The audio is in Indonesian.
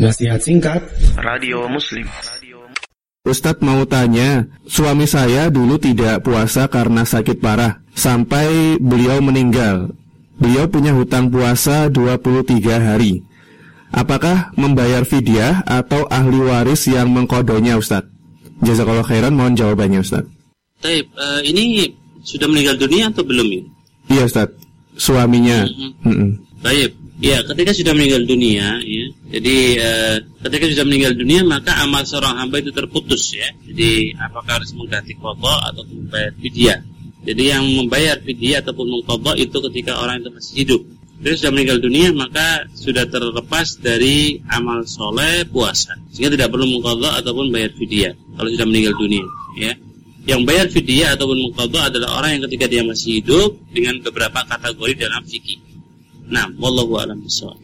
Nasihat singkat Radio Muslim Ustadz mau tanya, suami saya dulu tidak puasa karena sakit parah Sampai beliau meninggal Beliau punya hutang puasa 23 hari Apakah membayar fidyah atau ahli waris yang mengkodonya Ustadz? Jazakallah khairan, mohon jawabannya Ustadz Taib, uh, ini sudah meninggal dunia atau belum ya? Iya Ustadz, suaminya Mhm. Mm-mm. Baik. Ya, ketika sudah meninggal dunia, ya. Jadi eh, ketika sudah meninggal dunia maka amal seorang hamba itu terputus ya. Jadi apakah harus mengganti qadha atau membayar fidyah. Jadi yang membayar fidyah ataupun mengqadha itu ketika orang itu masih hidup. Jadi sudah meninggal dunia maka sudah terlepas dari amal soleh puasa. Sehingga tidak perlu mengqadha ataupun bayar fidyah kalau sudah meninggal dunia, ya. Yang bayar fidyah ataupun mengqadha adalah orang yang ketika dia masih hidup dengan beberapa kategori dalam fikih. نعم والله أعلم بالصواب